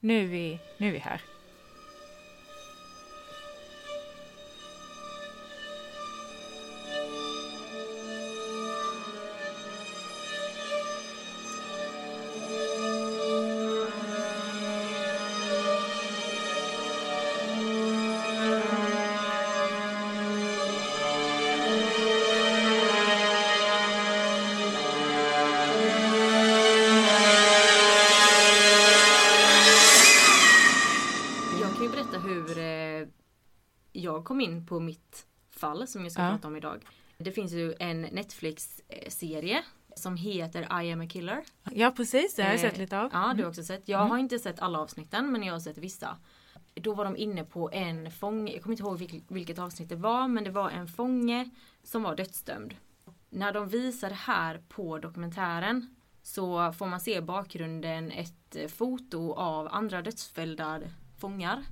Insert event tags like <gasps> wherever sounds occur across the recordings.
nu är, vi, nu är vi här. Kom in på mitt fall som jag ska Ja. prata om idag. Det finns ju en Netflix-serie som heter I am a killer. Ja, precis. Det har jag Eh, sett lite av. Ja, du har också sett. Jag har inte sett alla avsnitten men jag har sett vissa. Då var de inne på en fånge, jag kommer inte ihåg vilk, vilket avsnitt det var, men det var en fånge som var dödsdömd. När de visar här på dokumentären så får man se i bakgrunden ett eh, foto av andra dödsfällda fångar.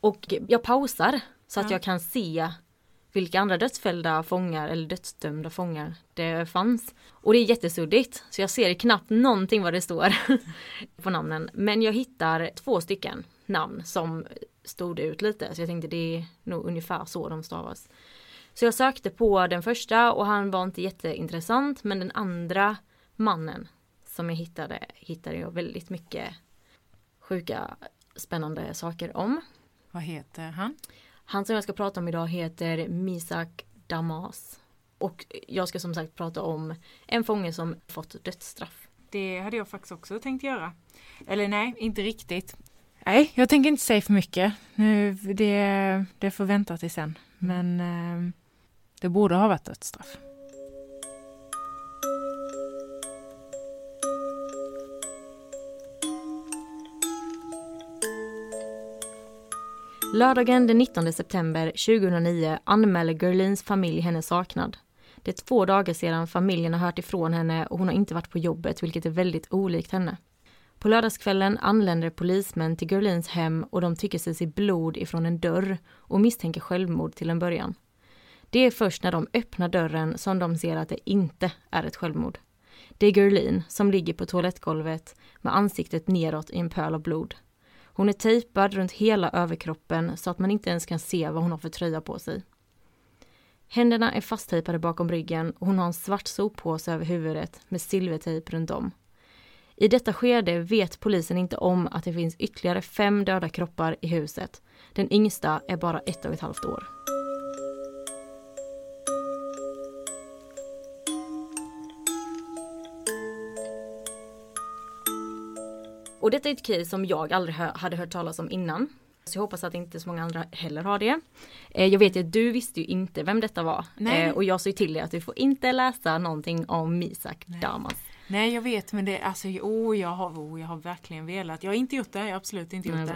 Och jag pausar så att Ja. jag kan se vilka andra dödsfällda fångar eller dödsdömda fångar det fanns. Och det är jättesuddigt så jag ser knappt någonting vad det står <laughs> på namnen. Men jag hittar två stycken namn som stod ut lite så jag tänkte det är nog ungefär så de stavas. Så jag sökte på den första och han var inte jätteintressant men den andra mannen som jag hittade hittade jag väldigt mycket sjuka spännande saker om. Vad heter han? Han som jag ska prata om idag heter Misak Damas. Och jag ska som sagt prata om en fånge som fått dödsstraff. Det hade jag faktiskt också tänkt göra. Eller nej, inte riktigt. Nej, jag tänker inte säga för mycket. Nu, det, det får vänta till sen. Men eh, det borde ha varit dödsstraff. Lördagen den 19 september 2009 anmäler Gerlins familj hennes saknad. Det är två dagar sedan familjen har hört ifrån henne och hon har inte varit på jobbet vilket är väldigt olikt henne. På lördagskvällen anländer polismän till Gerlins hem och de tycker sig se blod ifrån en dörr och misstänker självmord till en början. Det är först när de öppnar dörren som de ser att det inte är ett självmord. Det är Gerlin som ligger på toalettgolvet med ansiktet neråt i en pöl av blod. Hon är tejpad runt hela överkroppen så att man inte ens kan se vad hon har för tröja på sig. Händerna är fasttejpade bakom ryggen och hon har en svart soppåse över huvudet med silvertejp runt om. I detta skede vet polisen inte om att det finns ytterligare fem döda kroppar i huset. Den yngsta är bara ett och ett halvt år. Och detta är ett case som jag aldrig hade hört talas om innan. Så jag hoppas att inte så många andra heller har det. Eh, jag vet ju att du visste ju inte vem detta var. Nej. Eh, och jag sa ju till dig att du får inte läsa någonting om Misak Damas. Nej, jag vet, men det alltså, oh, jag har, oh, jag har verkligen velat. Jag har inte gjort det, jag har absolut inte gjort Nej,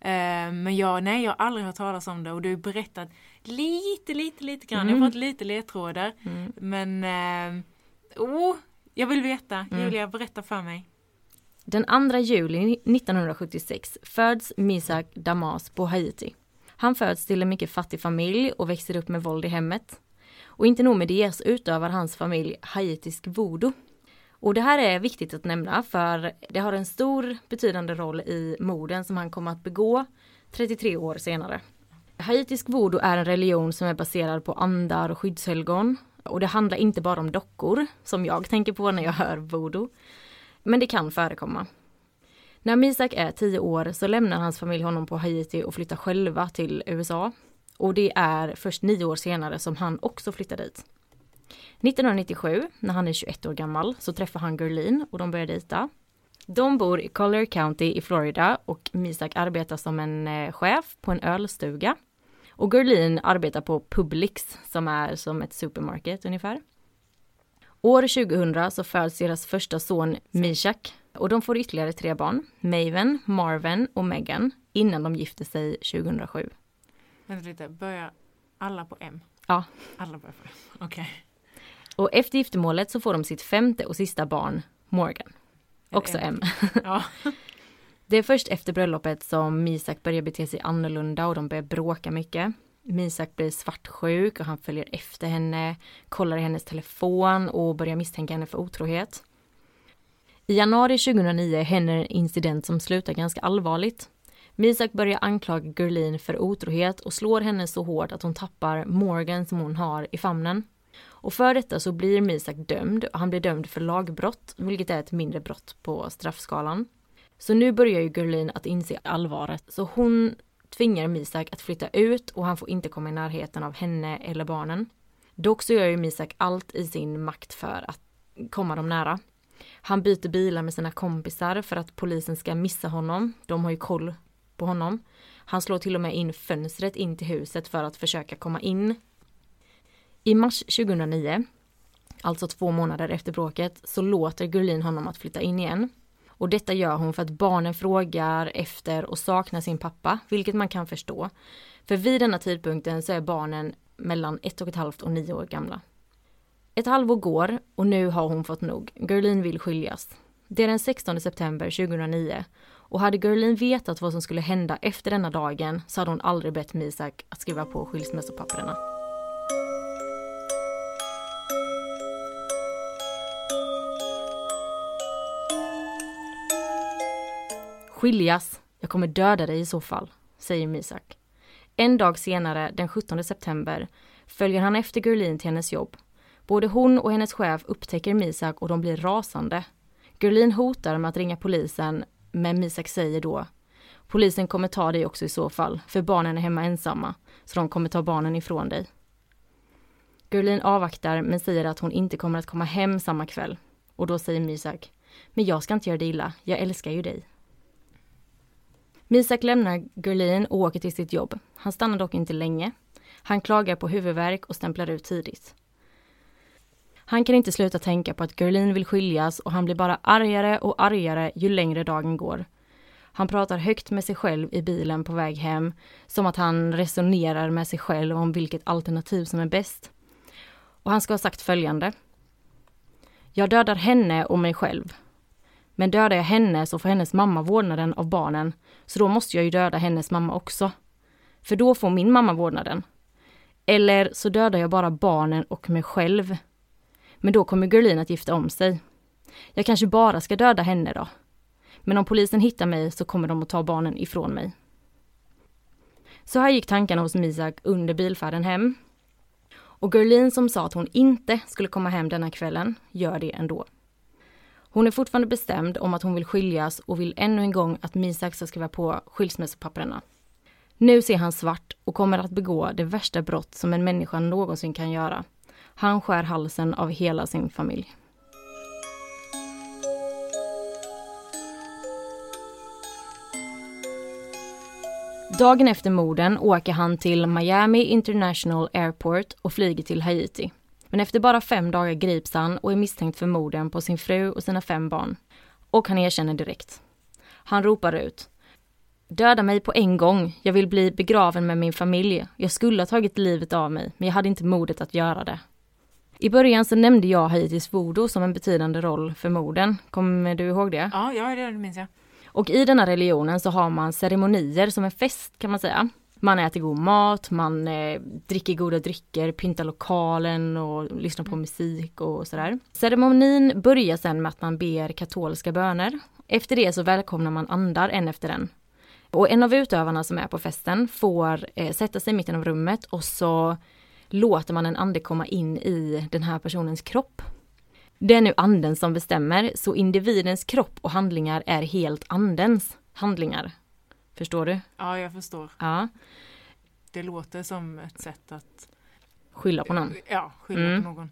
det. Eh, men jag, nej, jag har aldrig hört talas om det och du har berättat lite, lite, lite grann. Jag har fått lite ledtrådar. Men, eh, oh, jag vill veta. Julia, berätta för mig. Den 2 juli 1976 föds Misak Damas på Haiti. Han föds till en mycket fattig familj och växer upp med våld i hemmet. Och inte nog med det så utövar hans familj haitisk voodoo. Och det här är viktigt att nämna för det har en stor betydande roll i morden som han kommer att begå 33 år senare. Haitisk voodoo är en religion som är baserad på andar och skyddshelgon. Och det handlar inte bara om dockor, som jag tänker på när jag hör voodoo. Men det kan förekomma. När Misak är tio år så lämnar hans familj honom på Haiti och flyttar själva till USA. Och det är först nio år senare som han också flyttar dit. 1997, när han är 21 år gammal, så träffar han Gerlin och de börjar dejta. De bor i Collier County i Florida och Misak arbetar som en eh, chef på en ölstuga. Och Gerlin arbetar på Publix som är som ett supermarket ungefär. År 2000 så föds deras första son Mishak och de får ytterligare tre barn, Maven, Marvin och Megan, innan de gifter sig 2007. Vänta lite, börjar alla på M? Ja. Alla börjar på M, okej. Och efter giftermålet så får de sitt femte och sista barn, Morgan. Också? M. <laughs> Ja. Det är först efter bröllopet som Misak börjar bete sig annorlunda och de börjar bråka mycket. Misak blir svartsjuk och han följer efter henne, kollar i hennes telefon och börjar misstänka henne för otrohet. I januari 2009 händer en incident som slutar ganska allvarligt. Misak börjar anklaga Gurlin för otrohet och slår henne så hårt att hon tappar Morgan som hon har i famnen. Och för detta så blir Misak dömd och han blir dömd för lagbrott, vilket är ett mindre brott på straffskalan. Så nu börjar ju Gurlin att inse allvaret, så hon tvingar Misak att flytta ut och han får inte komma i närheten av henne eller barnen. Dock så gör ju Misak allt i sin makt för att komma dem nära. Han byter bilar med sina kompisar för att polisen ska missa honom. De har ju koll på honom. Han slår till och med in fönstret in till huset för att försöka komma in. I mars 2009, alltså två månader efter bråket, så låter Gurlin honom att flytta in igen. Och detta gör hon för att barnen frågar efter och saknar sin pappa, vilket man kan förstå. För vid denna tidpunkten så är barnen mellan ett och ett halvt och nio år gamla. Ett halvår går och nu har hon fått nog. Gerlin vill skiljas. Det är den 16 september 2009 och hade Gerlin vetat vad som skulle hända efter denna dagen så hade hon aldrig bett Misak att skriva på skilsmässopapperna. Skiljas, jag kommer döda dig i så fall, säger Misak. En dag senare, den 17 september, följer han efter Gurlin till hennes jobb. Både hon och hennes chef upptäcker Misak och de blir rasande. Gurlin hotar med att ringa polisen, men Misak säger då Polisen kommer ta dig också i så fall, för barnen är hemma ensamma, så de kommer ta barnen ifrån dig. Gurlin avvaktar men säger att hon inte kommer att komma hem samma kväll. Och då säger Misak, men jag ska inte göra dig illa, jag älskar ju dig. Misak lämnar Gurleen och åker till sitt jobb. Han stannar dock inte länge. Han klagar på huvudvärk och stämplar ut tidigt. Han kan inte sluta tänka på att Gurleen vill skiljas och han blir bara argare och argare ju längre dagen går. Han pratar högt med sig själv i bilen på väg hem, som att han resonerar med sig själv om vilket alternativ som är bäst. Och han ska ha sagt följande. Jag dödar henne och mig själv. Men dödar jag henne så får hennes mamma vårdnaden av barnen, så då måste jag ju döda hennes mamma också. För då får min mamma vårdnaden. Eller så dödar jag bara barnen och mig själv. Men då kommer Gerlin att gifta om sig. Jag kanske bara ska döda henne då. Men om polisen hittar mig så kommer de att ta barnen ifrån mig. Så här gick tankarna hos Misak under bilfärden hem. Och Gerlin som sa att hon inte skulle komma hem denna kvällen gör det ändå. Hon är fortfarande bestämd om att hon vill skiljas och vill ännu en gång att Misak ska skriva på skilsmässopapperna. Nu ser han svart och kommer att begå det värsta brott som en människa någonsin kan göra. Han skär halsen av hela sin familj. Dagen efter morden åker han till Miami International Airport och flyger till Haiti. Men efter bara fem dagar grips han och är misstänkt för morden på sin fru och sina fem barn. Och han erkänner direkt. Han ropar ut. Döda mig på en gång. Jag vill bli begraven med min familj. Jag skulle ha tagit livet av mig, men jag hade inte modet att göra det. I början så nämnde jag Haitis voodoo som en betydande roll för morden. Kommer du ihåg det? Ja, ja det minns jag. Och i denna religionen så har man ceremonier som en fest kan man säga. Man äter god mat, man eh, dricker goda drycker, pyntar lokalen och lyssnar på musik och sådär. Ceremonin börjar sen med att man ber katolska böner. Efter det så välkomnar man andar en efter en. Och en av utövarna som är på festen får eh, sätta sig i mitten av rummet och så låter man en ande komma in i den här personens kropp. Det är nu anden som bestämmer, så individens kropp och handlingar är helt andens handlingar. Förstår du? Ja, jag förstår. Ja. Det låter som ett sätt att Skylla på någon. ja, skylla Mm. på någon.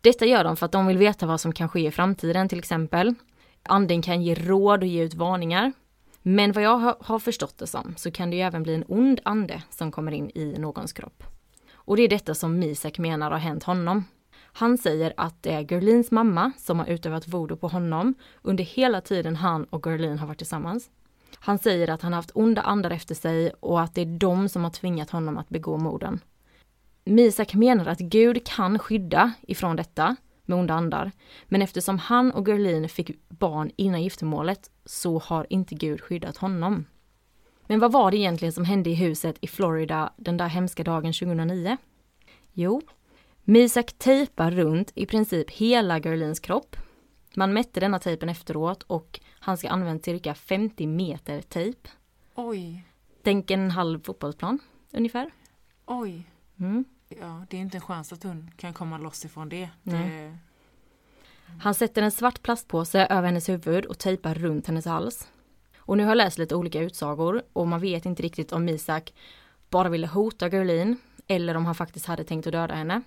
Detta gör de för att de vill veta vad som kan ske i framtiden till exempel. Anden kan ge råd och ge ut varningar. Men vad jag har- förstått det som så kan det ju även bli en ond ande som kommer in i någons kropp. Och det är detta som Misak menar har hänt honom. Han säger att det är Gerlins mamma som har utövat voodoo på honom under hela tiden han och Gerlin har varit tillsammans. Han säger att han har haft onda andar efter sig och att det är de som har tvingat honom att begå morden. Misak menar att Gud kan skydda ifrån detta med onda andar, men eftersom han och Gerlin fick barn innan giftermålet så har inte Gud skyddat honom. Men vad var det egentligen som hände i huset i Florida den där hemska dagen 2009? Jo, Misak tejpar runt i princip hela Gerlins kropp. Man mätte denna tejpen efteråt och han ska ha använt cirka 50 meter tejp. Oj, Tänk en halv fotbollsplan ungefär. oj. Mm. Ja, det är inte en chans att hon kan komma loss ifrån det. Nej. det Han sätter en svart plastpåse över hennes huvud och tejpar runt hennes hals. Och nu har jag läst lite olika utsagor och man vet inte riktigt om Misak bara ville hota Gerlin eller om han faktiskt hade tänkt att döda henne.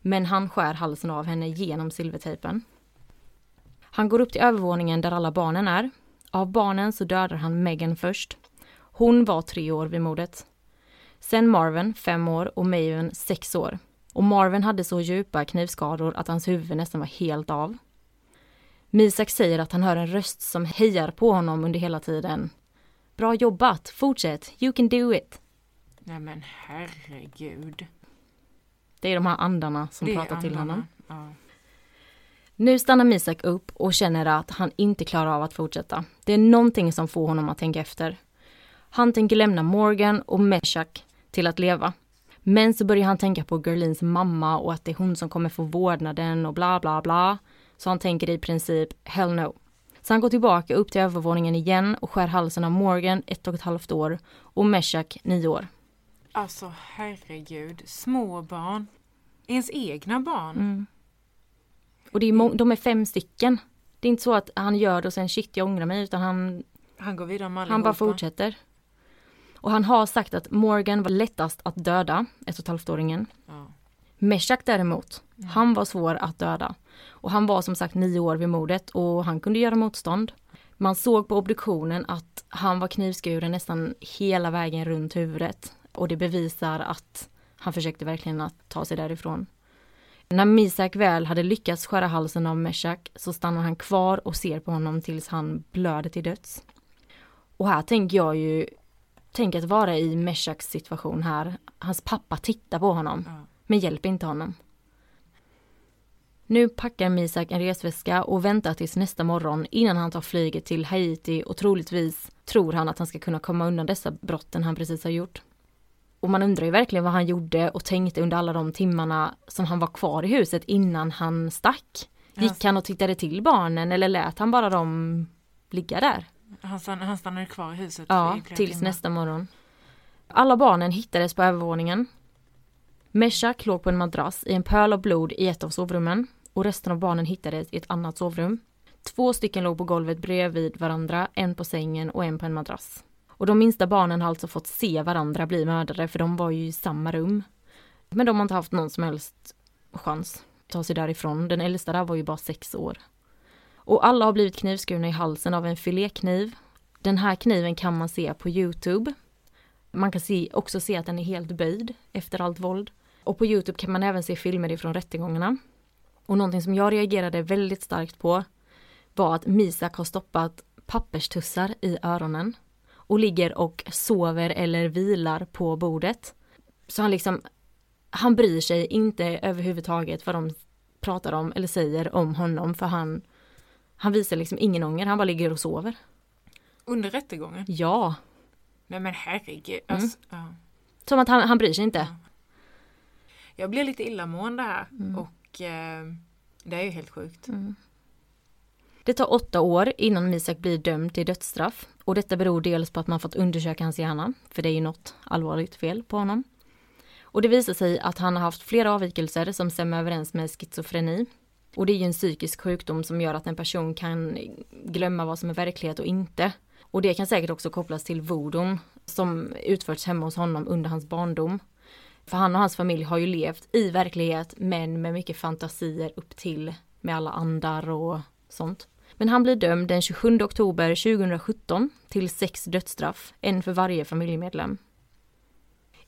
Men han skär halsen av henne genom silvertejpen. Han går upp till övervåningen där alla barnen är. Av barnen så dödar han Megan först. Hon var tre år vid mordet. Sen Marvin, fem år och Maven, sex år. Och Marvin hade så djupa knivskador att hans huvud nästan var helt av. Misak säger att han hör en röst som hejar på honom under hela tiden. Bra jobbat, fortsätt, you can do it. Nej men herregud. Det är de här andarna som Det pratar till andarna. honom. Ja. Nu stannar Misak upp och känner att han inte klarar av att fortsätta. Det är någonting som får honom att tänka efter. Han tänker lämna Morgan och Meshach till att leva. Men så börjar han tänka på Gerlins mamma och att det är hon som kommer få vårdnaden och bla bla bla. Så han tänker i princip hell no. Så han går tillbaka upp till övervåningen igen och skär halsen av Morgan ett och ett halvt år och Meshach nio år. Alltså herregud, små barn. Ens egna barn. Mm. Och det är de är fem stycken. Det är inte så att han gör det och sen shit jag ångrar mig utan han, Han går vidare med han bara fortsätter. Och han har sagt att Morgan var lättast att döda, ett och ett halvt-åringen. Ja. Meshach däremot, han var svår att döda. Och han var som sagt nio år vid mordet och han kunde göra motstånd. Man såg på obduktionen att han var knivskuren nästan hela vägen runt huvudet. Och det bevisar att han försökte verkligen att ta sig därifrån. När Misak väl hade lyckats skära halsen av Meshach så stannar han kvar och ser på honom tills han blöder till döds. Och här tänker jag ju, tänk att vara i Meshachs situation här. Hans pappa tittar på honom, men hjälper inte honom. Nu packar Misak en resväska och väntar tills nästa morgon innan han tar flyget till Haiti och troligtvis tror han att han ska kunna komma undan dessa brotten han precis har gjort. Och man undrar ju verkligen vad han gjorde och tänkte under alla de timmarna som han var kvar i huset innan han stack. Gick han och tittade till barnen eller lät han bara dem ligga där? Han, stann, han stannade kvar i huset Ja, tills timmar. nästa morgon. Alla barnen hittades på övervåningen. Meshach låg på en madrass i en pöl av blod i ett av sovrummen och resten av barnen hittades i ett annat sovrum. Två stycken låg på golvet bredvid varandra, en på sängen och en på en madrass. Och de minsta barnen har alltså fått se varandra bli mördade för de var ju i samma rum. Men de har inte haft någon som helst chans att ta sig därifrån. Den äldsta där var ju bara sex år. Och alla har blivit knivskurna i halsen av en filékniv. Den här kniven kan man se på Youtube. Man kan se, också se att den är helt böjd efter allt våld. Och på Youtube kan man även se filmer ifrån rättegångarna. Och någonting som jag reagerade väldigt starkt på var att Misak har stoppat papperstussar i öronen och ligger och sover eller vilar på bordet. Så han liksom, han bryr sig inte överhuvudtaget vad de pratar om eller säger om honom för han, han visar liksom ingen ånger, han bara ligger och sover. Under rättegången? Ja, Nej men herregud. Mm. Alltså, ja. som att han, han bryr sig inte. Jag blir lite illamående här Mm. och eh, det är ju helt sjukt. Det tar åtta år innan Misak blir dömd till dödsstraff och detta beror dels på att man fått undersöka hans hjärna, för det är ju något allvarligt fel på honom. Och det visar sig att han har haft flera avvikelser som stämmer överens med schizofreni. Och det är ju en psykisk sjukdom som gör att en person kan glömma vad som är verklighet och inte. Och det kan säkert också kopplas till vodon som utförts hemma hos honom under hans barndom. För han och hans familj har ju levt i verklighet men med mycket fantasier upp till med alla andar och sånt. Men han blir dömd den 27 oktober 2017 till sex dödsstraff, en för varje familjemedlem.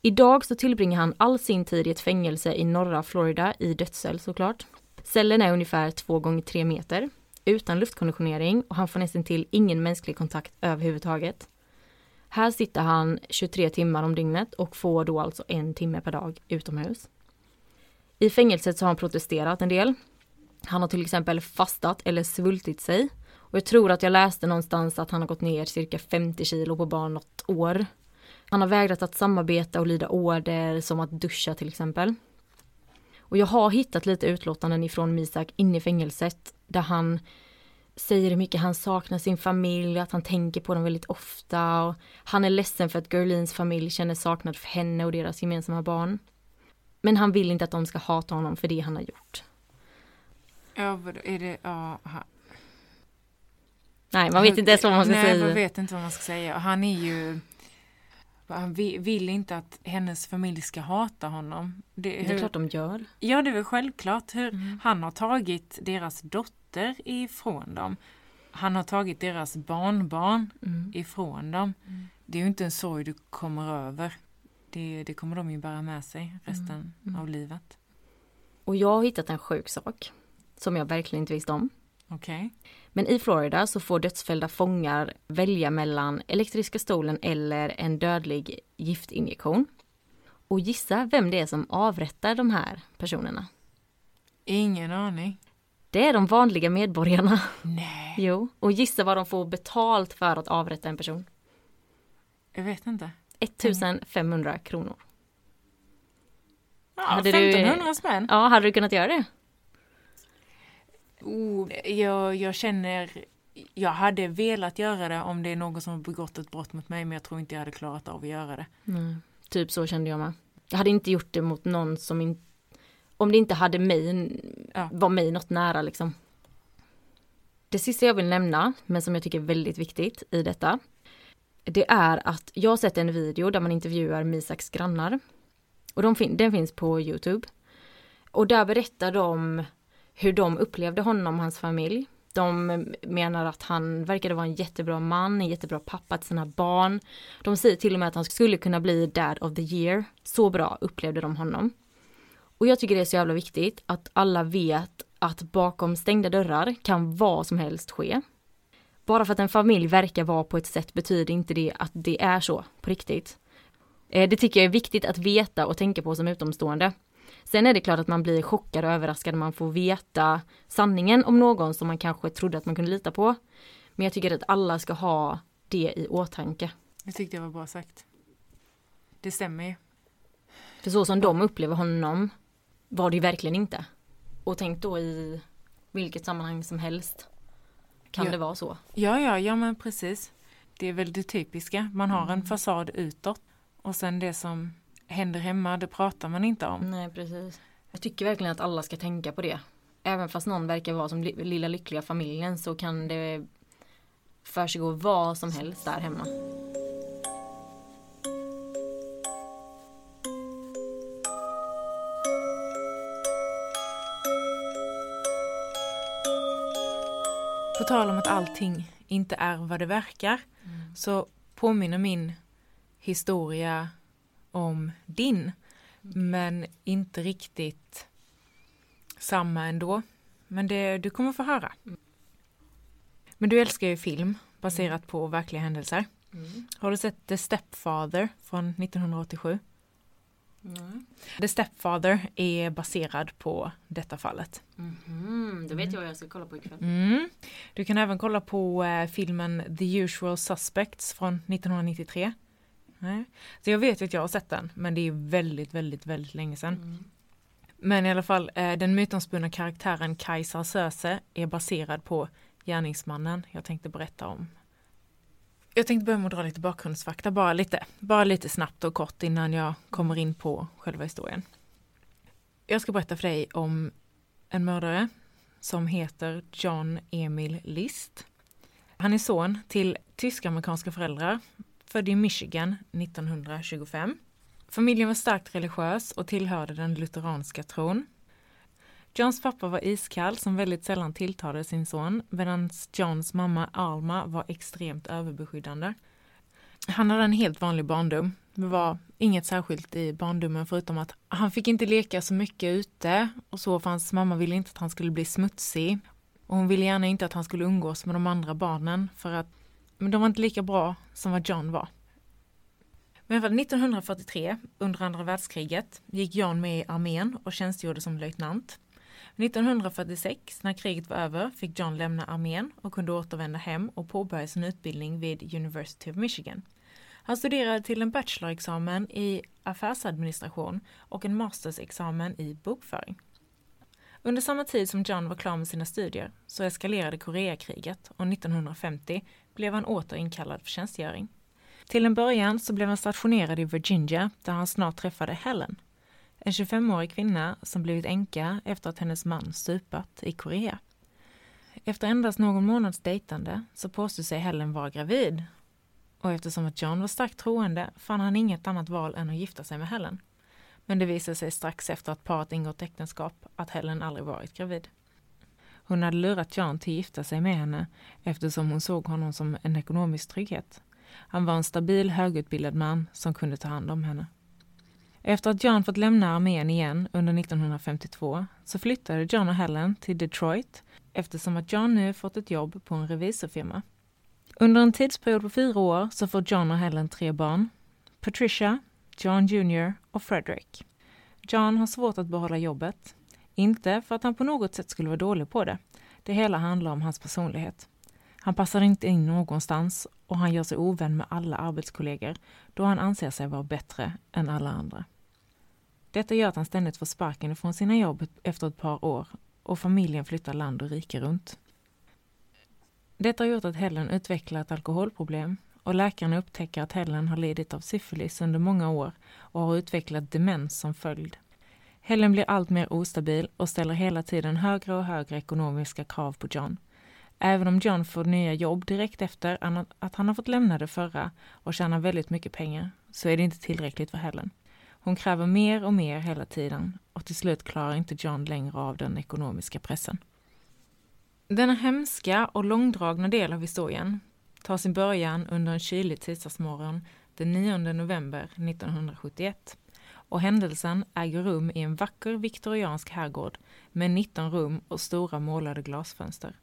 Idag så tillbringar han all sin tid i ett fängelse i norra Florida i dödscell såklart. Cellen är ungefär 2 gånger 3 meter, utan luftkonditionering och han får nästan till ingen mänsklig kontakt överhuvudtaget. Här sitter han 23 timmar om dygnet och får då alltså en timme per dag utomhus. I fängelset så har han protesterat en del. Han har till exempel fastat eller svultit sig. Och jag tror att jag läste någonstans att han har gått ner cirka 50 kilo på bara något år. Han har vägrat att samarbeta och lyda order som att duscha till exempel. Och jag har hittat lite utlåtanden ifrån Misak inne i fängelset där han säger hur mycket han saknar sin familj, att han tänker på dem väldigt ofta. Och han är ledsen för att Gerlins familj känner saknad för henne och deras gemensamma barn. Men han vill inte att de ska hata honom för det han har gjort. Ja, är det, ja, han, Nej, man vet inte ens vad man ska nej, säga. man vet inte vad man ska säga. Han är ju... Han vi- vill inte att hennes familj ska hata honom. Det, Det är hur- klart de gör. Ja, det är väl självklart. Hur, Mm. Han har tagit deras dotter ifrån dem. Han har tagit deras barnbarn Mm. ifrån dem. Det är ju inte en sorg du kommer över. Det, det kommer de ju bära med sig resten Mm. av livet. Och jag har hittat en sjuk sak som jag verkligen inte visste om. Okej. Men i Florida så får dödsfällda fångar välja mellan elektriska stolen eller en dödlig giftinjektion. Och gissa vem det är som avrättar de här personerna? Ingen aning. Det är de vanliga medborgarna. Nej, <laughs> Jo. Och gissa vad de får betalt för att avrätta en person? jag vet inte. 1500 kronor. Ja, Hade du- 1500 spänn. Ja, hade du kunnat göra det? Oh, jag, jag känner, jag hade velat göra det om det är någon som har begått ett brott mot mig men jag tror inte jag hade klarat av att göra det. Nej. Typ så kände jag med. Jag hade inte gjort det mot någon som inte... Om det inte hade mig, Ja. var mig något nära liksom. Det sista jag vill nämna, men som jag tycker är väldigt viktigt i detta. Det är att jag har sett en video där man intervjuar Misaks grannar. Och de fin- den finns på Youtube. Och där berättar de hur de upplevde honom och hans familj. De menar att han verkade vara en jättebra man, en jättebra pappa till sina barn. De säger till och med att han skulle kunna bli dad of the year. Så bra upplevde de honom. Och jag tycker det är så jävla viktigt att alla vet att bakom stängda dörrar kan vad som helst ske. Bara för att en familj verkar vara på ett sätt betyder inte det att det är så på riktigt. Eh, det tycker jag är viktigt att veta och tänka på som utomstående. Sen är det klart att man blir chockad och överraskad när man får veta sanningen om någon som man kanske trodde att man kunde lita på. Men jag tycker att alla ska ha det i åtanke. Det tyckte jag var bra sagt. Det stämmer ju. För så som de upplever honom var det ju verkligen inte. Och tänk då i vilket sammanhang som helst. Kan Ja. det vara så? Ja, ja, ja men precis. Det är väl det typiska. Man har en fasad utåt och sen det som händer hemma, det pratar man inte om. Nej, precis. Jag tycker verkligen att alla ska tänka på det. Även fast någon verkar vara som li- lilla lyckliga familjen så kan det försiggå vad som helst där hemma. På tal om att allting inte är vad det verkar så påminner min historia om din. Men inte riktigt samma ändå. Men det, du kommer få höra. Men du älskar ju film baserat på verkliga händelser. Har du sett The Stepfather från 1987? The Stepfather är baserad på detta fallet. Mm, det vet jag vad jag ska kolla på ikväll. Mm. Du kan även kolla på eh, filmen The Usual Suspects från 1993. Nej. Så jag vet ju att jag har sett den, men det är väldigt, väldigt, väldigt länge sedan. Men i alla fall, eh, den mytomspunna karaktären Kajsar Söze är baserad på gärningsmannen jag tänkte berätta om. Jag tänkte börja med att dra lite bakgrundsfakta, bara lite, bara lite snabbt och kort innan jag kommer in på själva historien. Jag ska berätta för dig om en mördare som heter John Emil List. Han är son till tysk-amerikanska föräldrar, född i Michigan 1925. Familjen var starkt religiös och tillhörde den lutheranska tron. Johns pappa var iskall som väldigt sällan tilltalade sin son medan Johns mamma Alma var extremt överbeskyddande. Han hade en helt vanlig barndom. Det var inget särskilt i barndomen förutom att han fick inte leka så mycket ute och så för hans mamma ville inte att han skulle bli smutsig. Och hon ville gärna inte att han skulle umgås med de andra barnen för att men de var inte lika bra som vad John var. Men 1943, under andra världskriget, gick John med i armén och tjänstgjorde som löjtnant. 1946, när kriget var över, fick John lämna armén och kunde återvända hem och påbörja sin utbildning vid University of Michigan. Han studerade till en bachelorexamen i affärsadministration och en mastersexamen i bokföring. Under samma tid som John var klar med sina studier så eskalerade Koreakriget och 1950 blev han åter inkallad för tjänstgöring. Till en början så blev han stationerad i Virginia där han snart träffade Helen, en 25-årig kvinna som blivit änka efter att hennes man stupat i Korea. Efter endast någon månads dejtande så påstod sig Helen vara gravid och eftersom att John var starkt troende fann han inget annat val än att gifta sig med Helen. Men det visade sig strax efter att paret ingått äktenskap att Helen aldrig varit gravid. Hon hade lurat John till att gifta sig med henne eftersom hon såg honom som en ekonomisk trygghet. Han var en stabil, högutbildad man som kunde ta hand om henne. Efter att John fått lämna armén igen under 1952 så flyttade John och Helen till Detroit eftersom att John nu fått ett jobb på en revisorfirma. Under en tidsperiod på fyra år så får John och Helen tre barn. Patricia, John Jr och Frederick. John har svårt att behålla jobbet. Inte för att han på något sätt skulle vara dålig på det. Det hela handlar om hans personlighet. Han passar inte in någonstans och han gör sig ovän med alla arbetskollegor då han anser sig vara bättre än alla andra. Detta gör att han ständigt får sparken ifrån sina jobb efter ett par år och familjen flyttar land och rike runt. Detta har gjort att Helen utvecklar ett alkoholproblem och läkarna upptäcker att Helen har lidit av syfilis under många år och har utvecklat demens som följd. Helen blir allt mer ostabil och ställer hela tiden högre och högre ekonomiska krav på John. Även om John får nya jobb direkt efter att han har fått lämna det förra och tjänar väldigt mycket pengar så är det inte tillräckligt för Helen. Hon kräver mer och mer hela tiden och till slut klarar inte John längre av den ekonomiska pressen. Denna hemska och långdragna del av historien tar sin början under en kylig tisdagsmorgon den 9 november 1971 och händelsen äger rum i en vacker viktoriansk herrgård med 19 rum och stora målade glasfönster.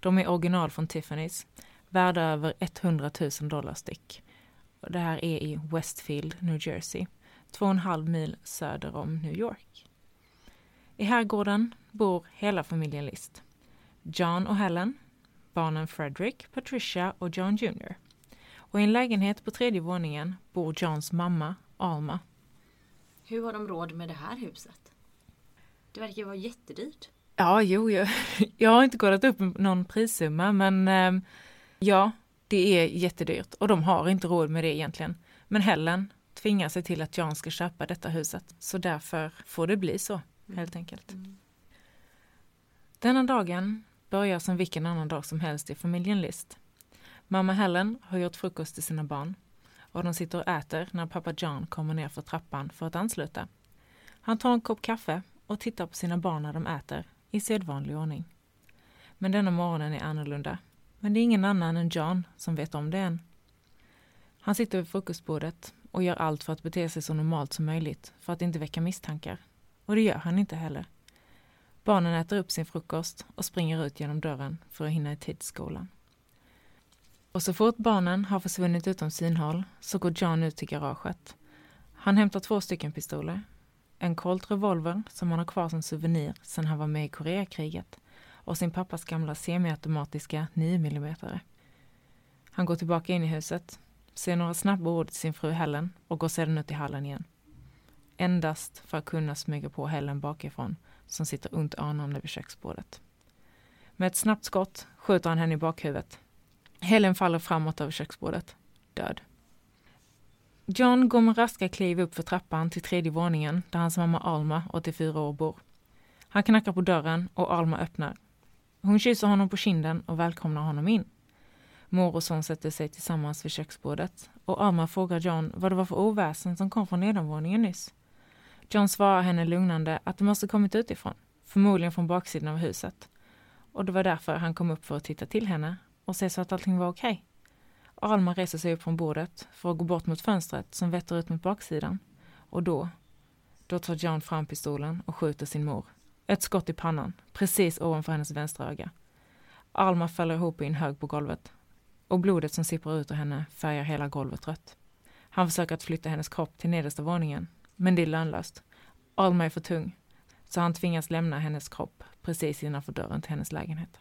De är original från Tiffany's, värda över 100 000 dollar styck. Det här är i Westfield, New Jersey, två och en halv mil söder om New York. I herrgården bor hela familjen List. John och Helen, barnen Frederick, Patricia och John Jr. Och i en lägenhet på tredje våningen bor Johns mamma, Alma. Hur har de råd med det här huset? Det verkar ju vara jättedyrt. Ja, jo, jo. <laughs> jag har inte kollat upp någon prissumma, men eh, ja, det är jättedyrt och de har inte råd med det egentligen. Men Helen tvingar sig till att John ska köpa detta huset, så därför får det bli så, helt enkelt. Mm. Denna dagen börjar som vilken annan dag som helst i familjen List. Mamma Helen har gjort frukost till sina barn och de sitter och äter när pappa John kommer ner för trappan för att ansluta. Han tar en kopp kaffe och tittar på sina barn när de äter i sedvanlig ordning. Men denna morgonen är annorlunda. Men det är ingen annan än John som vet om det än. Han sitter vid frukostbordet och gör allt för att bete sig så normalt som möjligt för att inte väcka misstankar. Och det gör han inte heller. Barnen äter upp sin frukost och springer ut genom dörren för att hinna i tid till skolan. Och så fort barnen har försvunnit utom synhåll så går John ut till garaget. Han hämtar två stycken pistoler. En Colt revolver som han har kvar som souvenir sedan han var med i Koreakriget och sin pappas gamla semiautomatiska 9 mm. Han går tillbaka in i huset, säger några snabba ord till sin fru Helen och går sedan ut i hallen igen. Endast för att kunna smyga på Helen bakifrån som sitter ont anande vid köksbordet. Med ett snabbt skott skjuter han henne i bakhuvudet. Helen faller framåt över köksbordet, död. John går med raska kliv upp för trappan till tredje våningen där hans mamma Alma, 84 år, bor. Han knackar på dörren och Alma öppnar. Hon kysser honom på kinden och välkomnar honom in. Mor och son sätter sig tillsammans vid köksbordet och Alma frågar John vad det var för oväsen som kom från nedanvåningen nyss. John svarar henne lugnande att det måste kommit utifrån, förmodligen från baksidan av huset. Och det var därför han kom upp för att titta till henne och se så att allting var okej. Okay. Alma reser sig upp från bordet för att gå bort mot fönstret som vetter ut mot baksidan. Och då, då tar John fram pistolen och skjuter sin mor. Ett skott i pannan, precis ovanför hennes vänstra öga. Alma faller ihop i en hög på golvet och blodet som sipprar ut ur henne färgar hela golvet rött. Han försöker att flytta hennes kropp till nedersta våningen, men det är lönlöst. Alma är för tung, så han tvingas lämna hennes kropp precis innanför dörren till hennes lägenhet.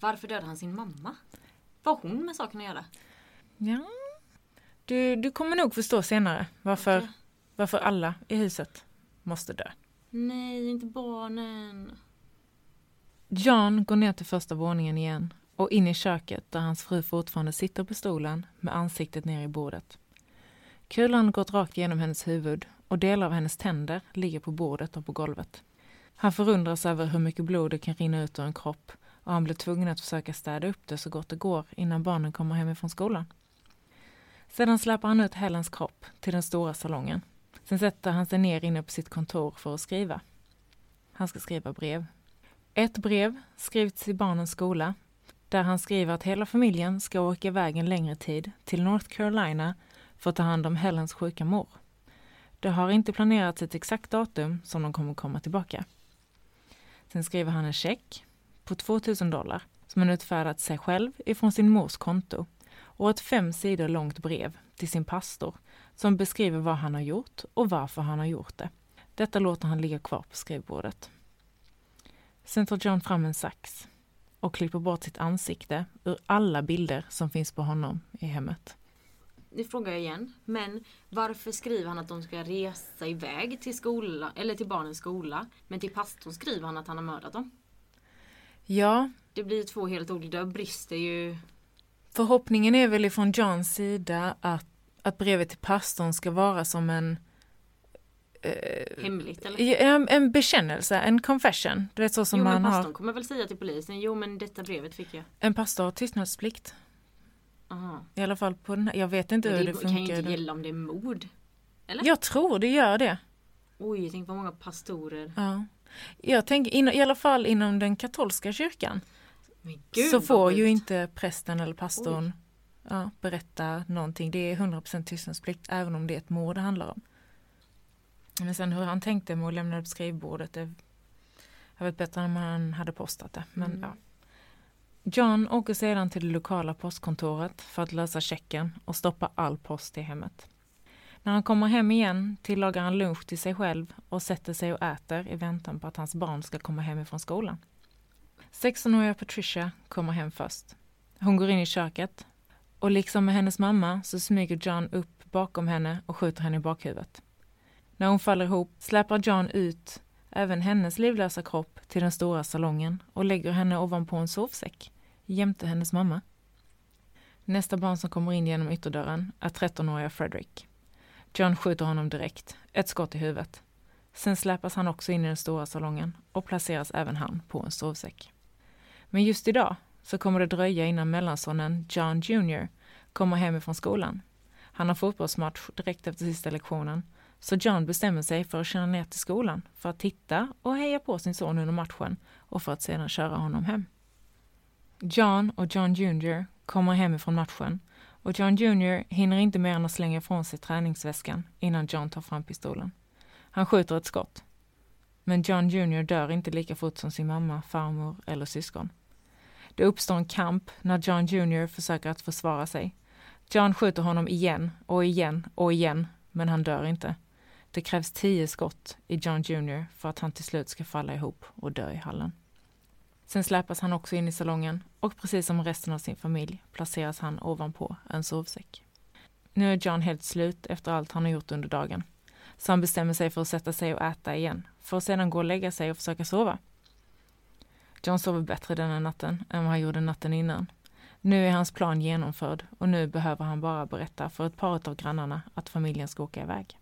Varför dödade han sin mamma? Vad har hon med saken att göra? Ja, du, du kommer nog förstå senare varför, okay. varför alla i huset måste dö. Nej, inte barnen. John går ner till första våningen igen och in i köket där hans fru fortfarande sitter på stolen med ansiktet ner i bordet. Kulan har gått rakt genom hennes huvud och delar av hennes tänder ligger på bordet och på golvet. Han förundras över hur mycket blod det kan rinna ut ur en kropp och han blir tvungen att försöka städa upp det så gott det går innan barnen kommer hemifrån skolan. Sedan släpar han ut Helens kropp till den stora salongen. Sen sätter han sig ner inne på sitt kontor för att skriva. Han ska skriva brev. Ett brev skrivs i barnens skola där han skriver att hela familjen ska åka iväg en längre tid till North Carolina för att ta hand om Helens sjuka mor. Det har inte planerats ett exakt datum som de kommer komma tillbaka. Sen skriver han en check på 2000 dollar som han utfärdat sig själv ifrån sin mors konto och ett fem sidor långt brev till sin pastor som beskriver vad han har gjort och varför han har gjort det. Detta låter han ligga kvar på skrivbordet. Sen tar John fram en sax och klipper bort sitt ansikte ur alla bilder som finns på honom i hemmet. Nu frågar jag igen, men varför skriver han att de ska resa iväg till skola, eller till barnens skola, men till pastorn skriver han att han har mördat dem? Ja. Det blir två helt olika, brister ju. Förhoppningen är väl ifrån Johns sida att, att brevet till pastorn ska vara som en eh, Hemligt eller? En, en bekännelse, en confession. Du vet så som jo, man men pastorn har... kommer väl säga till polisen, jo men detta brevet fick jag. En pastor har tystnadsplikt. Aha. I alla fall på den här, jag vet inte men hur det, det funkar. Det kan ju inte gälla om det är mord. Eller? Jag tror det gör det. Oj, tänk vad många pastorer. Ja. Jag tänker in, i alla fall inom den katolska kyrkan. Gud, så får ju inte prästen eller pastorn ja, berätta någonting. Det är 100% tystnadsplikt även om det är ett mord det handlar om. Men sen hur han tänkte med att lämna upp skrivbordet, det jag vet bättre om han hade postat det. Men, mm. ja. John åker sedan till det lokala postkontoret för att lösa checken och stoppa all post i hemmet. När han kommer hem igen tillagar han lunch till sig själv och sätter sig och äter i väntan på att hans barn ska komma hem ifrån skolan. 16-åriga Patricia kommer hem först. Hon går in i köket och liksom med hennes mamma så smyger John upp bakom henne och skjuter henne i bakhuvudet. När hon faller ihop släpar John ut även hennes livlösa kropp till den stora salongen och lägger henne ovanpå en sovsäck jämte hennes mamma. Nästa barn som kommer in genom ytterdörren är 13-åriga Frederick. John skjuter honom direkt, ett skott i huvudet. Sen släpas han också in i den stora salongen och placeras även han på en sovsäck. Men just idag så kommer det dröja innan mellansonen John Jr kommer hem ifrån skolan. Han har fotbollsmatch direkt efter sista lektionen så John bestämmer sig för att köra ner till skolan för att titta och heja på sin son under matchen och för att sedan köra honom hem. John och John Jr kommer hem ifrån matchen och John Jr hinner inte mer än att slänga ifrån sig träningsväskan innan John tar fram pistolen. Han skjuter ett skott. Men John Jr dör inte lika fort som sin mamma, farmor eller syskon. Det uppstår en kamp när John Jr försöker att försvara sig. John skjuter honom igen och igen och igen, men han dör inte. Det krävs tio skott i John Jr för att han till slut ska falla ihop och dö i hallen. Sen släpas han också in i salongen och precis som resten av sin familj placeras han ovanpå en sovsäck. Nu är John helt slut efter allt han har gjort under dagen. Så han bestämmer sig för att sätta sig och äta igen, för att sedan gå och lägga sig och försöka sova. John sover bättre denna natten än vad han gjorde natten innan. Nu är hans plan genomförd och nu behöver han bara berätta för ett par av grannarna att familjen ska åka iväg.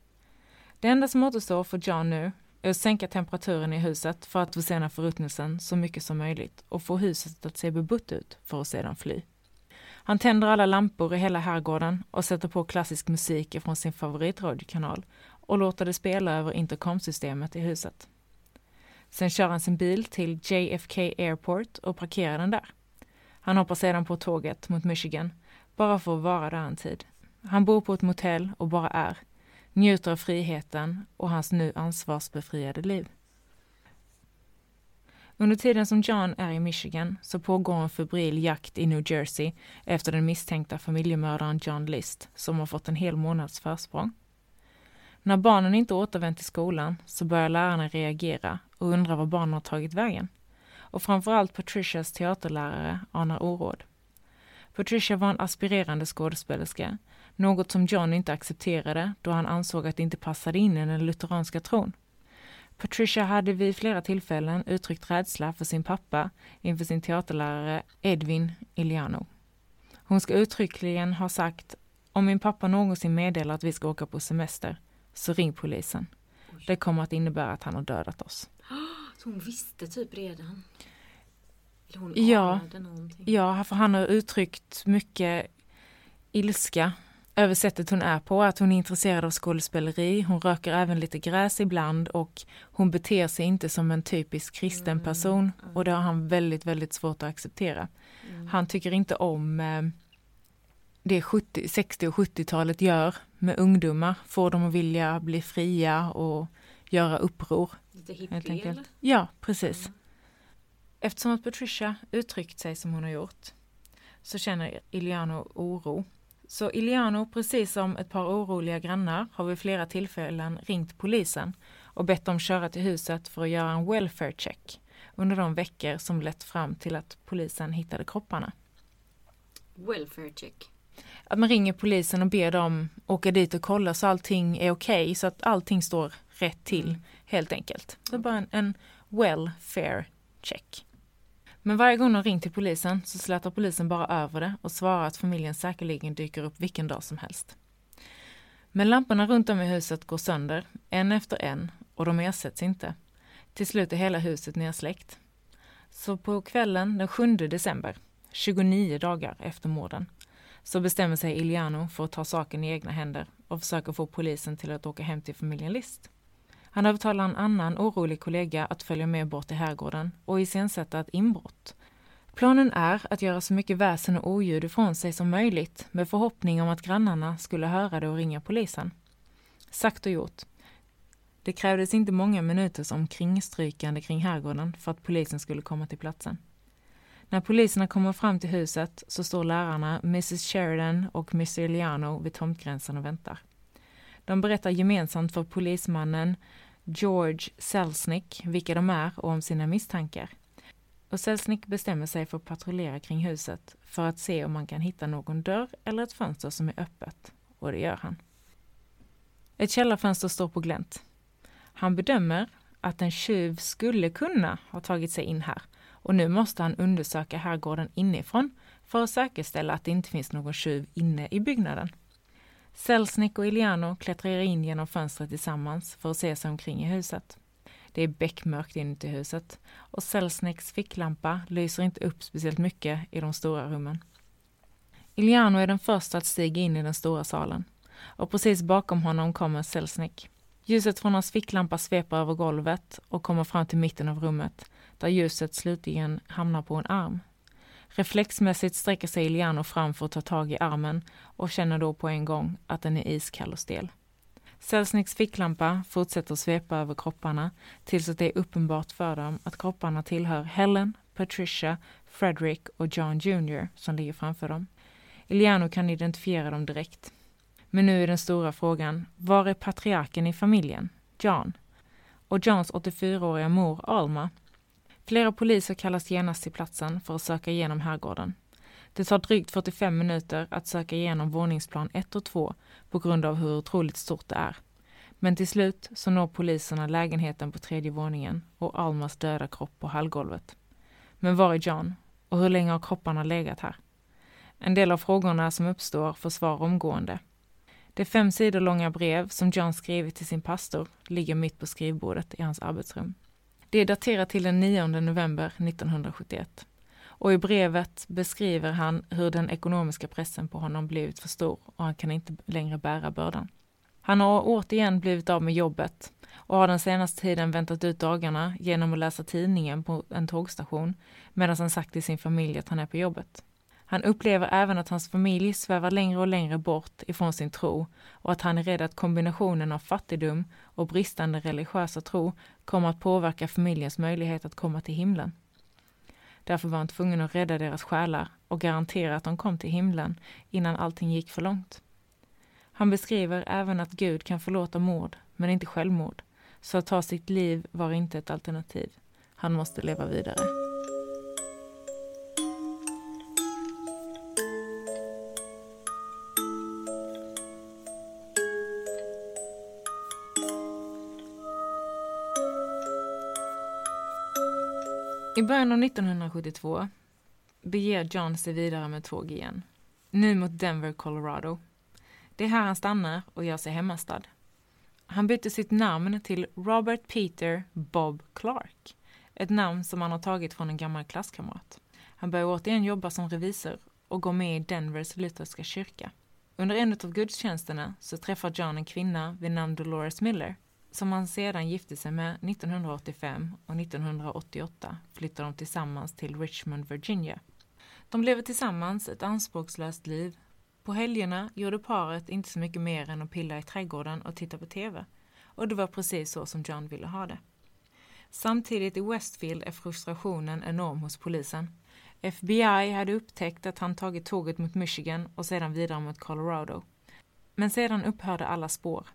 Det enda som återstår för John nu är att sänka temperaturen i huset för att försena förruttnelsen så mycket som möjligt och få huset att se bebott ut för att sedan fly. Han tänder alla lampor i hela herrgården och sätter på klassisk musik från sin favoritradiokanal och låter det spela över intercomsystemet i huset. Sen kör han sin bil till JFK Airport och parkerar den där. Han hoppar sedan på tåget mot Michigan, bara för att vara där en tid. Han bor på ett motell och bara är, njuter av friheten och hans nu ansvarsbefriade liv. Under tiden som John är i Michigan så pågår en febril jakt i New Jersey efter den misstänkta familjemördaren John List som har fått en hel månads försprång. När barnen inte återvänt till skolan så börjar lärarna reagera och undra var barnen har tagit vägen. Och framförallt Patricias teaterlärare anar oråd. Patricia var en aspirerande skådespelerska, något som John inte accepterade då han ansåg att det inte passade in i den lutheranska tron. Patricia hade vid flera tillfällen uttryckt rädsla för sin pappa inför sin teaterlärare Edwin Iliano. Hon ska uttryckligen ha sagt om min pappa någonsin meddelar att vi ska åka på semester, så ring polisen. Det kommer att innebära att han har dödat oss. <gasps> Så hon visste typ redan? Eller hon Ja. någonting? Ja, för han har uttryckt mycket ilska över sättet hon är på, att hon är intresserad av skådespeleri, hon röker även lite gräs ibland och hon beter sig inte som en typisk kristen person och det har han väldigt, väldigt svårt att acceptera. Han tycker inte om eh, det 70, 60 och 70-talet gör med ungdomar, får dem att vilja bli fria och göra uppror. Lite hippie? Ja, precis. Eftersom att Patricia uttryckt sig som hon har gjort så känner Iliano oro. Så Iliano, precis som ett par oroliga grannar, har vid flera tillfällen ringt polisen och bett dem köra till huset för att göra en welfare check under de veckor som lett fram till att polisen hittade kropparna. Welfare check. Att man ringer polisen och ber dem åka dit och kolla så allting är okej, så att allting står rätt till helt enkelt. Det är bara en, en welfare check. Men varje gång de ringt till polisen så slätar polisen bara över det och svarar att familjen säkerligen dyker upp vilken dag som helst. Men lamporna runt om i huset går sönder, en efter en, och de ersätts inte. Till slut är hela huset nersläckt. Så på kvällen den 7 december, 29 dagar efter morden, så bestämmer sig Iliano för att ta saken i egna händer och försöker få polisen till att åka hem till familjen List. Han övertalar en annan orolig kollega att följa med bort till herrgården och iscensätta ett inbrott. Planen är att göra så mycket väsen och oljud ifrån sig som möjligt med förhoppning om att grannarna skulle höra det och ringa polisen. Sagt och gjort. Det krävdes inte många minuters omkringstrykande kring herrgården för att polisen skulle komma till platsen. När poliserna kommer fram till huset så står lärarna Mrs Sheridan och Mr Liano vid tomtgränsen och väntar. De berättar gemensamt för polismannen George Selznick vilka de är och om sina misstankar. Och Selznick bestämmer sig för att patrullera kring huset för att se om man kan hitta någon dörr eller ett fönster som är öppet. Och det gör han. Ett källarfönster står på glänt. Han bedömer att en tjuv skulle kunna ha tagit sig in här och nu måste han undersöka herrgården inifrån för att säkerställa att det inte finns någon tjuv inne i byggnaden. Selznick och Iliano klättrar in genom fönstret tillsammans för att se sig omkring i huset. Det är beckmörkt inuti huset och Selznicks ficklampa lyser inte upp speciellt mycket i de stora rummen. Iliano är den första att stiga in i den stora salen och precis bakom honom kommer Selznick. Ljuset från hans ficklampa sveper över golvet och kommer fram till mitten av rummet där ljuset slutligen hamnar på en arm. Reflexmässigt sträcker sig Iliano fram för att ta tag i armen och känner då på en gång att den är iskall och stel. Selznicks ficklampa fortsätter svepa över kropparna tills att det är uppenbart för dem att kropparna tillhör Helen, Patricia, Frederick och John Jr som ligger framför dem. Iliano kan identifiera dem direkt. Men nu är den stora frågan, var är patriarken i familjen? John? Och Johns 84-åriga mor Alma? Flera poliser kallas genast till platsen för att söka igenom herrgården. Det tar drygt 45 minuter att söka igenom våningsplan 1 och 2 på grund av hur otroligt stort det är. Men till slut så når poliserna lägenheten på tredje våningen och Almas döda kropp på hallgolvet. Men var är John? Och hur länge har kropparna legat här? En del av frågorna som uppstår får svar omgående. Det fem sidor långa brev som John skrivit till sin pastor ligger mitt på skrivbordet i hans arbetsrum. Det är daterat till den 9 november 1971 och i brevet beskriver han hur den ekonomiska pressen på honom blivit för stor och han kan inte längre bära bördan. Han har återigen blivit av med jobbet och har den senaste tiden väntat ut dagarna genom att läsa tidningen på en tågstation medan han sagt till sin familj att han är på jobbet. Han upplever även att hans familj svävar längre och längre bort ifrån sin tro och att han är rädd att kombinationen av fattigdom och bristande religiösa tro kommer att påverka familjens möjlighet att komma till himlen. Därför var han tvungen att rädda deras själar och garantera att de kom till himlen innan allting gick för långt. Han beskriver även att Gud kan förlåta mord, men inte självmord. Så att ta sitt liv var inte ett alternativ. Han måste leva vidare. I början av 1972 beger John sig vidare med tåg igen. Nu mot Denver, Colorado. Det är här han stannar och gör sig hemmastad. Han byter sitt namn till Robert Peter Bob Clark. Ett namn som han har tagit från en gammal klasskamrat. Han börjar återigen jobba som revisor och går med i Denvers lutherska kyrka. Under en av gudstjänsterna så träffar John en kvinna vid namn Dolores Miller som han sedan gifte sig med 1985 och 1988 flyttade de tillsammans till Richmond, Virginia. De lever tillsammans ett anspråkslöst liv. På helgerna gjorde paret inte så mycket mer än att pilla i trädgården och titta på TV. Och det var precis så som John ville ha det. Samtidigt i Westfield är frustrationen enorm hos polisen. FBI hade upptäckt att han tagit tåget mot Michigan och sedan vidare mot Colorado. Men sedan upphörde alla spår.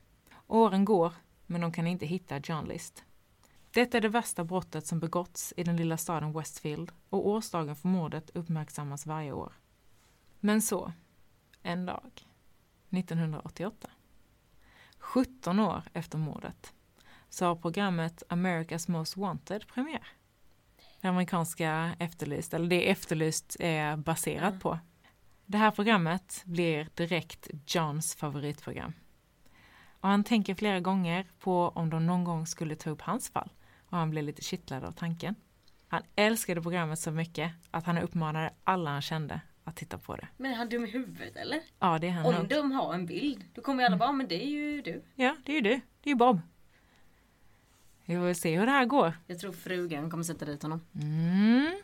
Åren går men de kan inte hitta John List. Detta är det värsta brottet som begåtts i den lilla staden Westfield och årsdagen för mordet uppmärksammas varje år. Men så, en dag, 1988, 17 år efter mordet, så har programmet America's Most Wanted premiär. Det amerikanska Efterlyst, eller det Efterlyst är baserat på. Det här programmet blir direkt Johns favoritprogram. Och han tänker flera gånger på om de någon gång skulle ta upp hans fall och han blir lite kittlad av tanken. Han älskade programmet så mycket att han uppmanade alla han kände att titta på det. Men är han dum i huvudet eller? Ja det är han Om nog. de har en bild, då kommer alla mm. bara, men det är ju du. Ja, det är ju du. Det är ju Bob. Vi får väl se hur det här går. Jag tror frugan kommer sätta dit honom. Mm.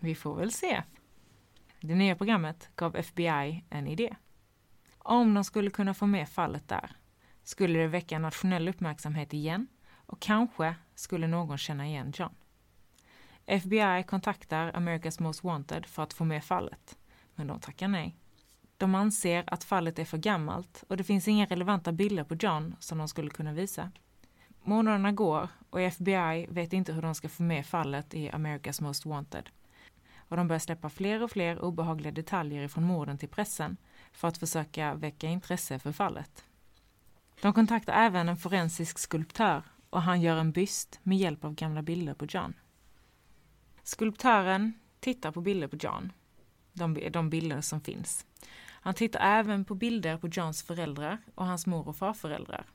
Vi får väl se. Det nya programmet gav FBI en idé. Om de skulle kunna få med fallet där skulle det väcka nationell uppmärksamhet igen och kanske skulle någon känna igen John. FBI kontaktar America's Most Wanted för att få med fallet, men de tackar nej. De anser att fallet är för gammalt och det finns inga relevanta bilder på John som de skulle kunna visa. Månaderna går och FBI vet inte hur de ska få med fallet i America's Most Wanted. Och de börjar släppa fler och fler obehagliga detaljer från morden till pressen för att försöka väcka intresse för fallet. De kontaktar även en forensisk skulptör och han gör en byst med hjälp av gamla bilder på John. Skulptören tittar på bilder på John, de, de bilder som finns. Han tittar även på bilder på Johns föräldrar och hans mor och farföräldrar.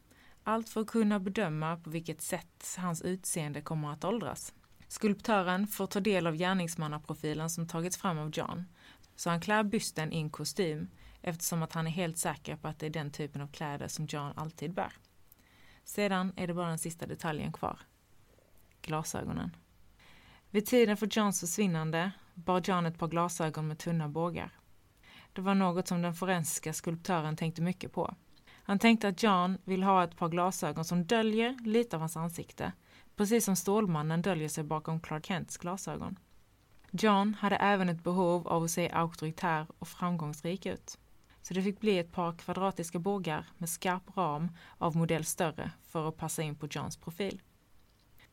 Allt för att kunna bedöma på vilket sätt hans utseende kommer att åldras. Skulptören får ta del av gärningsmannaprofilen som tagits fram av John, så han klär bysten i en kostym eftersom att han är helt säker på att det är den typen av kläder som John alltid bär. Sedan är det bara den sista detaljen kvar. Glasögonen. Vid tiden för Johns försvinnande bar John ett par glasögon med tunna bågar. Det var något som den forensiska skulptören tänkte mycket på. Han tänkte att John vill ha ett par glasögon som döljer lite av hans ansikte, precis som Stålmannen döljer sig bakom Clark Kents glasögon. John hade även ett behov av att se auktoritär och framgångsrik ut. Så det fick bli ett par kvadratiska bågar med skarp ram av modell större för att passa in på Johns profil.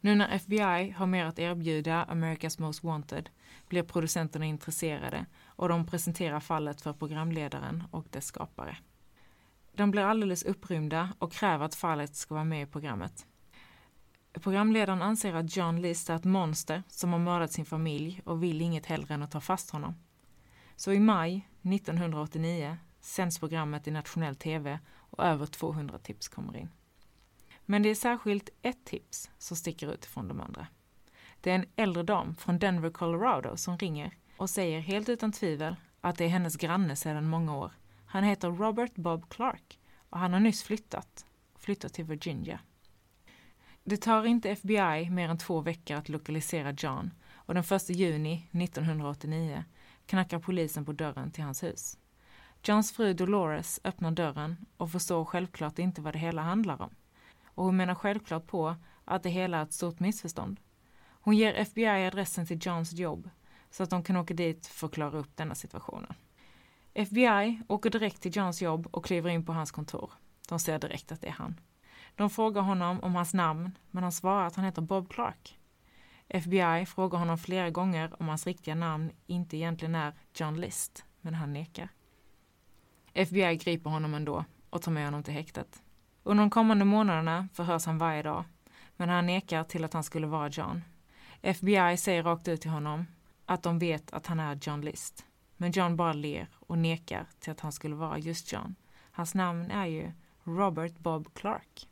Nu när FBI har mer att erbjuda America's Most Wanted blir producenterna intresserade och de presenterar fallet för programledaren och dess skapare. De blir alldeles upprymda och kräver att fallet ska vara med i programmet. Programledaren anser att John List är ett monster som har mördat sin familj och vill inget hellre än att ta fast honom. Så i maj 1989 sänds programmet i nationell tv och över 200 tips kommer in. Men det är särskilt ett tips som sticker ut från de andra. Det är en äldre dam från Denver, Colorado som ringer och säger helt utan tvivel att det är hennes granne sedan många år. Han heter Robert Bob Clark och han har nyss flyttat, flyttat till Virginia. Det tar inte FBI mer än två veckor att lokalisera John och den 1 juni 1989 knackar polisen på dörren till hans hus. Johns fru Dolores öppnar dörren och förstår självklart inte vad det hela handlar om. Och hon menar självklart på att det hela är ett stort missförstånd. Hon ger FBI adressen till Johns jobb så att de kan åka dit för att klara upp denna situationen. FBI åker direkt till Johns jobb och kliver in på hans kontor. De ser direkt att det är han. De frågar honom om hans namn, men han svarar att han heter Bob Clark. FBI frågar honom flera gånger om hans riktiga namn inte egentligen är John List, men han nekar. FBI griper honom ändå och tar med honom till häktet. Under de kommande månaderna förhörs han varje dag, men han nekar till att han skulle vara John. FBI säger rakt ut till honom att de vet att han är John List. Men John bara ler och nekar till att han skulle vara just John. Hans namn är ju Robert Bob Clark.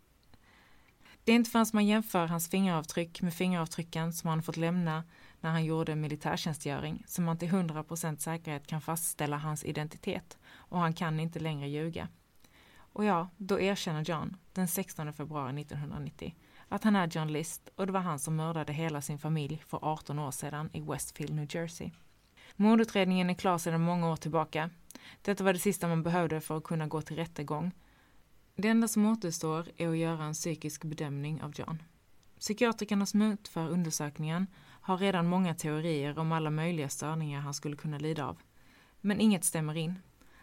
Det är inte förrän man jämför hans fingeravtryck med fingeravtrycken som han fått lämna när han gjorde militärtjänstgöring som man till 100% säkerhet kan fastställa hans identitet och han kan inte längre ljuga. Och ja, då erkänner John den 16 februari 1990 att han är John List och det var han som mördade hela sin familj för 18 år sedan i Westfield, New Jersey. Mordutredningen är klar sedan många år tillbaka. Detta var det sista man behövde för att kunna gå till rättegång. Det enda som återstår är att göra en psykisk bedömning av John. Psykiatrikerna som utför undersökningen har redan många teorier om alla möjliga störningar han skulle kunna lida av. Men inget stämmer in.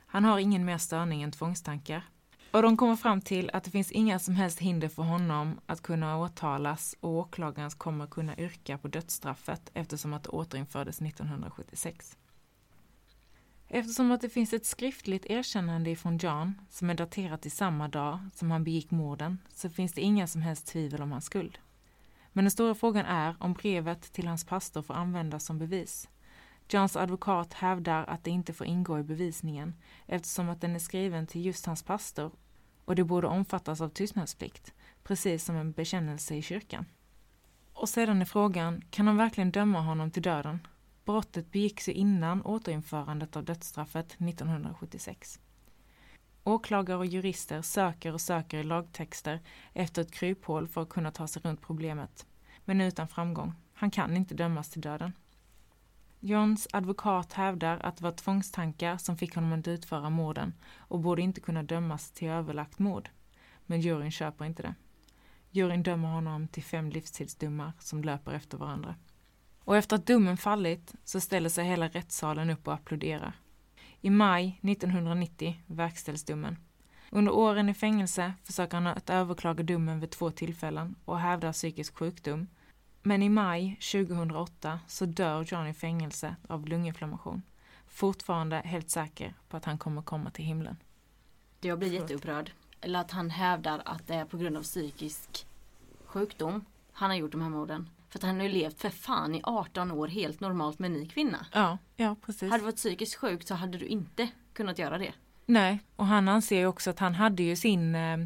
Han har ingen mer störning än tvångstankar. Och de kommer fram till att det finns inga som helst hinder för honom att kunna åtalas och åklagaren kommer kunna yrka på dödsstraffet eftersom att det återinfördes 1976. Eftersom att det finns ett skriftligt erkännande ifrån John som är daterat i samma dag som han begick morden så finns det inga som helst tvivel om hans skuld. Men den stora frågan är om brevet till hans pastor får användas som bevis. Johns advokat hävdar att det inte får ingå i bevisningen eftersom att den är skriven till just hans pastor och det borde omfattas av tystnadsplikt, precis som en bekännelse i kyrkan. Och sedan är frågan, kan de verkligen döma honom till döden? Brottet begicks ju innan återinförandet av dödsstraffet 1976. Åklagare och jurister söker och söker i lagtexter efter ett kryphål för att kunna ta sig runt problemet. Men utan framgång. Han kan inte dömas till döden. Johns advokat hävdar att det var tvångstankar som fick honom att utföra morden och borde inte kunna dömas till överlagt mord. Men juryn köper inte det. Juryn dömer honom till fem livstidsdomar som löper efter varandra. Och efter att domen fallit så ställer sig hela rättssalen upp och applåderar. I maj 1990 verkställs domen. Under åren i fängelse försöker han att överklaga domen vid två tillfällen och hävdar psykisk sjukdom. Men i maj 2008 så dör John i fängelse av lunginflammation. Fortfarande helt säker på att han kommer komma till himlen. Jag blir jätteupprörd. Eller att han hävdar att det är på grund av psykisk sjukdom han har gjort de här morden. För att han har ju levt för fan i 18 år helt normalt med en ny kvinna. Ja, ja precis. Hade du varit psykiskt sjuk så hade du inte kunnat göra det. Nej, och han anser ju också att han hade ju sin, eh,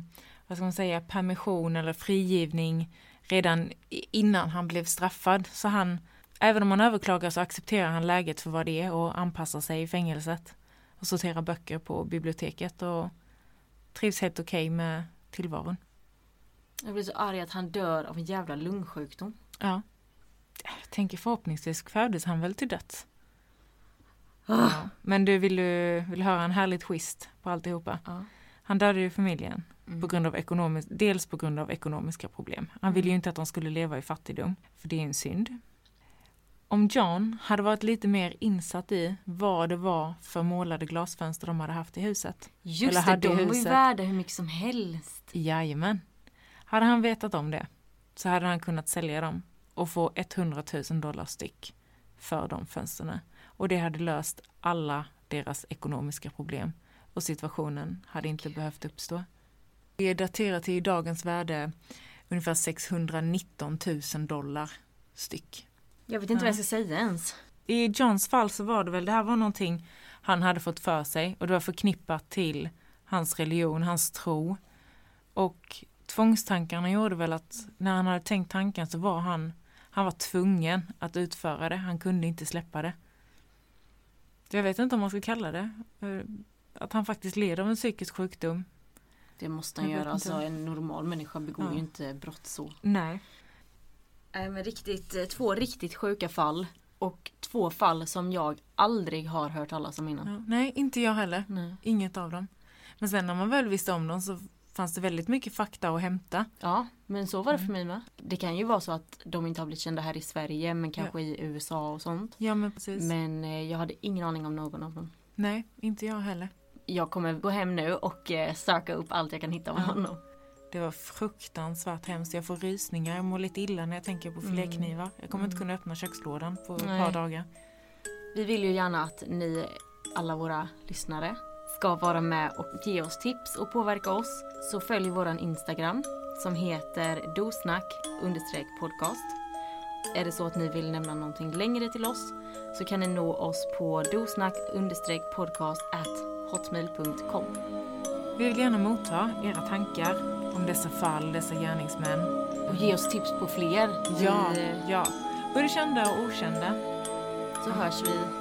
vad ska man säga, permission eller frigivning redan innan han blev straffad. Så han, även om han överklagar så accepterar han läget för vad det är och anpassar sig i fängelset. Och sorterar böcker på biblioteket och trivs helt okej okay med tillvaron. Jag blir så arg att han dör av en jävla lungsjukdom. Ja. Jag tänker förhoppningsvis föddes han väl till döds. Ah. Ja. Men du vill, du vill höra en härlig twist på alltihopa? Ja. Han dödade ju familjen. Mm. På grund av ekonomisk, dels på grund av ekonomiska problem. Han ville ju mm. inte att de skulle leva i fattigdom, för det är en synd. Om John hade varit lite mer insatt i vad det var för målade glasfönster de hade haft i huset. Just eller hade det, de var ju värda hur mycket som helst. Jajamän. Hade han vetat om det så hade han kunnat sälja dem och få 100 000 dollar styck för de fönstren. Och det hade löst alla deras ekonomiska problem och situationen hade inte behövt uppstå. Det är daterat till dagens värde ungefär 619 000 dollar styck. Jag vet inte ja. vad jag ska säga ens. I Johns fall så var det väl, det här var någonting han hade fått för sig och det var förknippat till hans religion, hans tro. Och tvångstankarna gjorde väl att när han hade tänkt tanken så var han, han var tvungen att utföra det. Han kunde inte släppa det. Jag vet inte om man ska kalla det. Eh, att han faktiskt led av en psykisk sjukdom. Det måste han Jag göra. Alltså en normal människa begår Ja. ju inte brott så. Nej. Nej, men riktigt, eh, två riktigt sjuka fall. Och två fall som jag aldrig har hört talas om innan. Ja, nej, inte jag heller. Nej. Inget av dem. Men sen när man väl visste om dem så fanns det väldigt mycket fakta att hämta. Ja, men så var det för mig med. Det kan ju vara så att de inte har blivit kända här i Sverige men kanske i USA och sånt. Ja men precis. Men eh, jag hade ingen aning om någon av dem. Nej, inte jag heller. Jag kommer gå hem nu och eh, söka upp allt jag kan hitta om Ja. honom. Det var fruktansvärt hemskt. Jag får rysningar, jag mår lite illa när jag tänker på filéknivar. Jag kommer inte kunna öppna kökslådan på ett Nej. par dagar. Vi vill ju gärna att ni, alla våra lyssnare, ska vara med och ge oss tips och påverka oss. Så följ våran Instagram som heter dosnack podcast. Är det så att ni vill nämna någonting längre till oss så kan ni nå oss på dosnack podcast at hotmail.com. Vi vill gärna motta era tankar om dessa fall, dessa gärningsmän. Och ge oss tips på fler. Ja, Vi, ja. Både kända och okända. så hörs vi